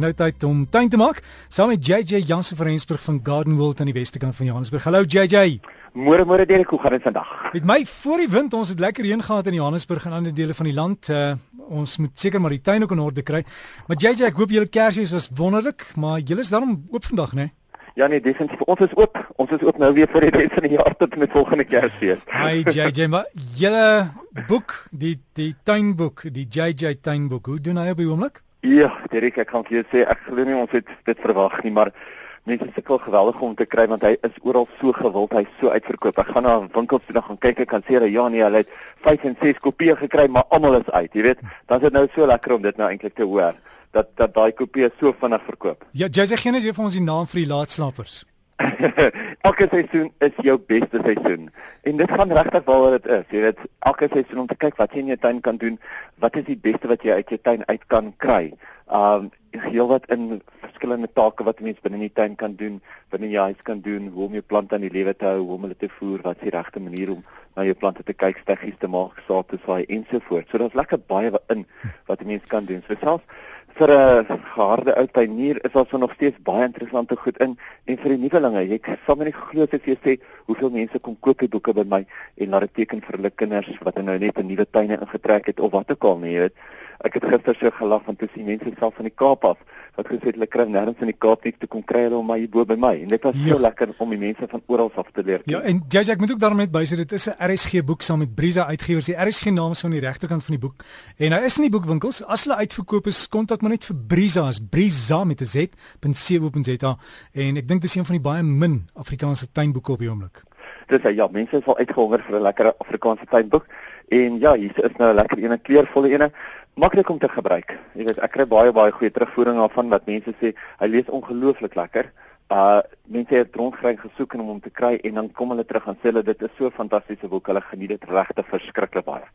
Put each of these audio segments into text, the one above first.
Nou tyd om tuin te maak saam met JJ Jansen van Rensburg van Garden World aan die Westerkant van Johannesburg. Hallo JJ. Môre môre Derek, hoe gaan dit vandag? Met my voor die wind, ons het lekker reën gehad in Johannesburg en ander dele van die land. Uh, ons moet seker maar die tuin ook in orde kry. Maar JJ, ek hoop julle Kersfees was wonderlik, maar julle is daarom oop vandag, né? Ja nee, definitief. Ons is oop. Ons is oop nou weer vir die res van die jaar tot met volgende Kersfees. Hi JJ, maar julle boek, die die tuinboek, die JJ tuinboek, hoe doen hy op die oomblik? Ja, Derek, ek kan vir jou sê ek glo nie ons het dit verwag nie, maar mense sukkel geweldig om te kry want hy is oral so gewild, hy's so uitverkoop. Ek gaan na winkels toe dan gaan kyk, ek kan sê ja nee, hulle het 5 en 6 kopieë gekry, maar almal is uit, jy weet. Dan is dit nou so lekker om dit nou eintlik te hoor dat dat daai kopieë so vinnig verkoop. Ja, jy sê geen idee vir ons die naam vir die laatslapers. elke seisoen is jou beste seisoen. En dit gaan regtig waaroor dit is. Jy weet, elke seisoen om te kyk wat jy in jou tuin kan doen, wat is die beste wat jy uit jou tuin uit kan kry. Um heel wat in verskillende take wat mense binne in die tuin kan doen, binne in jou huis kan doen, hoe om jou plante aan die lewe te hou, hoe om hulle te voer, wat is die regte manier om na jou plante te kyk, steggies te maak, saad te saai ensovoorts. So daar's lekker baie in wat 'n mens kan doen. So selfs vir 'n geharde ou tuinier is daar so nog steeds baie interessante goed in. En vir die nuwelinge ek sal my nie glo as jy sê hoeveel mense kom koop die boeke by my en laat dit teken vir hulle kinders wat nou net 'n nuwe tuine ingetrek het of wat ook al nie jy weet. Ek het gister so gelag want toe sien mense self van die Kaap af wat gesê het hulle kry nêrens in die Kaap net te kom kry hulle om my hier bo by my. En dit was ja. so lekker om die mense van oral af te leer. Ja en JJ ek moet ook daarmee bysê dit is 'n RSG boek saam met Brisa uitgewers. Die RSG naam is aan die regterkant van die boek. En hy is in die boekwinkels. As hulle uitverkoop is kontak maar net vir Brisa is Brisa met 'n z.co.za en ek dink dis een van die baie min Afrikaanse tuinboeke op die oomblik. Dis ja, mense is al uitgehonger vir 'n lekker Afrikaanse tuinboek en ja, hier is nou 'n lekker ene kleurvolle ene, maklik om te gebruik. Jy weet, ek kry baie baie goeie terugvoering daarvan wat mense sê hy lees ongelooflik lekker. Uh mense het rondgery gesoek om hom te kry en dan kom hulle terug en sê hulle dit is so 'n fantastiese boek, hulle geniet dit regtig verskriklik baie.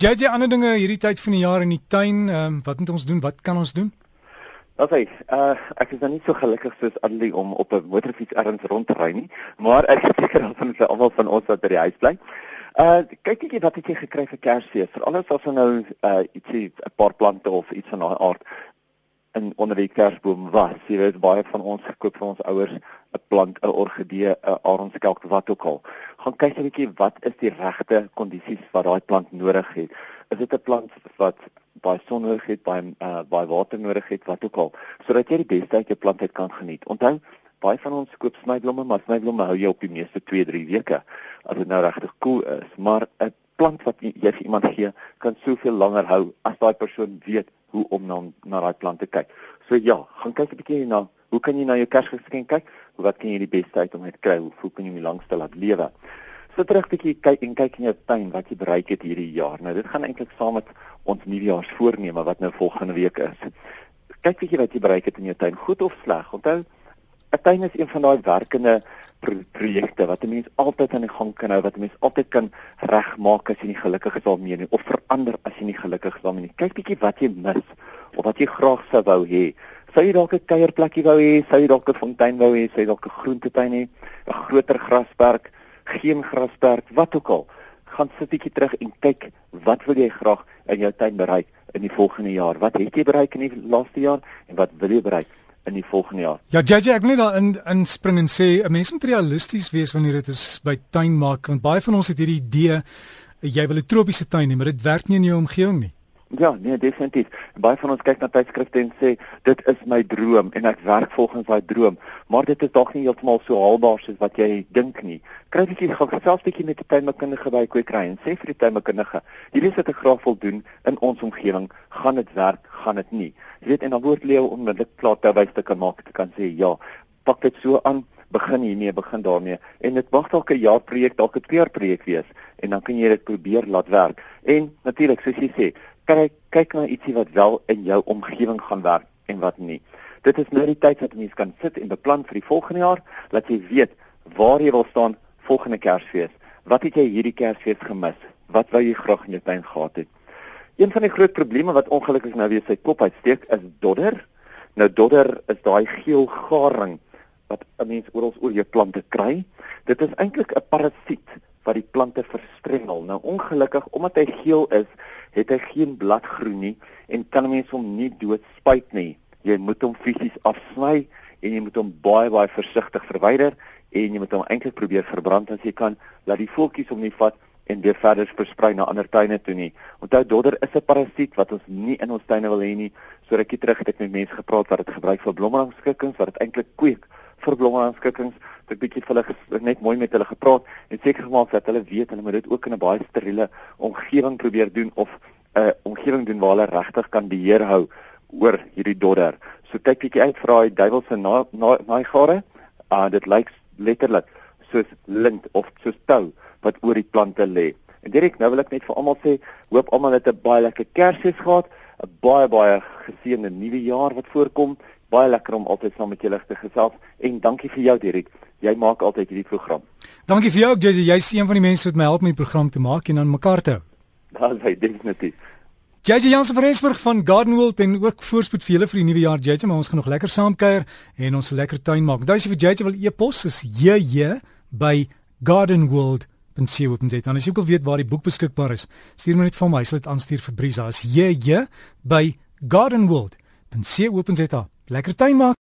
JJ ander dinge hierdie tyd van die jaar in die tuin, ehm um, wat moet ons doen? Wat kan ons doen? Okay, uh ek is nou nie so gelukkig soos Adlie om op 'n motorfiets ergens rond te ry nie, maar ek is seker dat van almal van ons wat by die huis bly. Uh kyk net wat het jy gekry vir Kersfees? Veral as ons nou uh ietsie 'n paar plante of iets van daai aard in onder die kersboom was. Jy weet baie van ons gekoop vir ons ouers 'n plant, 'n orgidee, 'n aronskelk, wat ook al. Gaan kyk 'n bietjie wat is die regte kondisies wat daai plant nodig het. Is dit 'n plant wat baie son nodig het, baie uh, baie water nodig het, wat ook al, sodat jy die beste uit jou plant uit kan geniet. Onthou, baie van ons koop snyblomme, maar snyblomme hou jy op die meeste 2-3 weke as dit nou regtig koel cool is, maar 'n plant wat jy vir iemand gee, kan soveel langer hou as daai persoon weet hoe om na na daai plante kyk. So ja, gaan kyk 'n bietjie na hoe kan jy na jou Kersgeskenk kyk? Wat kan jy die beste uit om dit kry? Hoe kan jy die langste laat lewe? So terug 'n bietjie kyk en kyk in jou tuin wat jy bereik het hierdie jaar. Nou dit gaan eintlik saam met ons nuwejaarsvoorneme wat nou volgende week is. Kyk bietjie wat jy bereik het in jou tuin, goed of sleg. Onthou, 'n tuin is een van daai werkende projekte wat 'n mens altyd aan die gang kan hou, wat 'n mens altyd kan regmaak as jy nie gelukkig is daarmee nie of verander as jy nie gelukkig is daarmee nie. Kyk bietjie wat jy mis of wat jy graag sou wou hê. Sou jy dalk 'n kuierplekkie wou hê, sou jy dalk 'n fontein wou hê, sou jy dalk 'n groentetuin hê, 'n groter grasperk, geen grasperk, wat ook al. Gaan sit bietjie terug en kyk wat wil jy graag in jou tuin bereik in die volgende jaar? Wat het jy bereik in die laaste jaar en wat wil jy bereik? In die volgende jaar. Ja, JJ, ek wil net daar in inspring en sê 'n mens moet realisties wees wanneer dit is by tuin maak want baie van ons het hierdie idee jy wil 'n tropiese tuin hê, maar dit werk nie in jou omgewing nie. Ja, nee, definitief. Baie van ons kyk na tydskrifte en sê dit is my droom en ek werk volgens daai droom, maar dit is dalk nie heeltemal so haalbaar soos wat jy dink nie. Kry bietjie gaan gesels bietjie met 'n tuinkundige by kwekery en sê vir die tuinkundige, hierdie wat ek graag wil doen in ons omgewing, gaan dit werk, gaan dit nie. Jy weet en dan word leeu onmiddellik klaar te wys te kan maak te kan sê ja, pak dit so aan begin hiermee, begin daarmee en dit mag dalk 'n jaar projek, dalk 'n twee jaar projek wees en dan kan jy dit probeer laat werk. En natuurlik, soos jy sê, kyk kyk na ietsie wat wel in jou omgewing gaan werk en wat nie. Dit is nou die tyd dat mense kan sit en beplan vir die volgende jaar, dat jy weet waar jy wil staan volgende Kersfees. Wat het jy hierdie Kersfees gemis? Wat wou jy graag in jou tuin gehad het? Een van die groot probleme wat ongelukkig nou weer sy kop uitsteek is dodder. Nou dodder is daai geel garing wat 'n mens oral oor jou plante kry. Dit is eintlik 'n parasiet wat die plante verstrengel. Nou ongelukkig omdat hy geel is, het hy geen bladgroen nie en kan mense hom nie doodspuit nie. Jy moet hom fisies afsny en jy moet hom baie baie versigtig verwyder en jy moet hom eintlik probeer verbrand as jy kan. Laat die voeltjies hom nie vat en weer verder versprei na ander tuine toe nie. Onthou dodder is 'n parasiet wat ons nie in ons tuine wil hê nie. So rukkie terug het ek met mense gepraat wat dit gebruik vir blommerangskikkings, wat dit eintlik kweek vir blommerangskikkings. Ek bietjie vir hulle net mooi met hulle gepraat en seker gemaak dat hulle weet hulle moet dit ook in 'n baie steriele omgewing probeer doen of 'n uh, omgewing doen waar hulle regtig kan beheer hou oor hierdie dodder. So kyk bietjie uit vir daai duiwelse na, na gare. Ah uh, dit lyk letterlik soos lint of soos tou wat oor die plante lê. En Dirk, nou wil ek net vir almal sê, hoop almal het 'n baie lekker Kersfees gehad, 'n baie baie geseënde nuwe jaar wat voorkom. Baie lekker om altyd saam met julle te gesels en dankie vir jou Dirk. Jy maak altyd hierdie program. Dankie vir jou, JJ. Jy's een van die mense wat my help met die program te maak en aan mekaar te hou. Dan hy definitief. JJ Jansen van Rensburg van Gardenwold en ook voorspoed vir julle vir die nuwe jaar JJ, maar ons gaan nog lekker saam kuier en ons lekker tuin maak. Daai is vir JJ wil e-pos is JJ by Gardenwold .co.za. Dan as jy wil weet waar die boek beskikbaar is, stuur my net vir my, sal dit aanstuur vir Brisa. As jy by Gardenwold.co.za. Lekker tuin maak.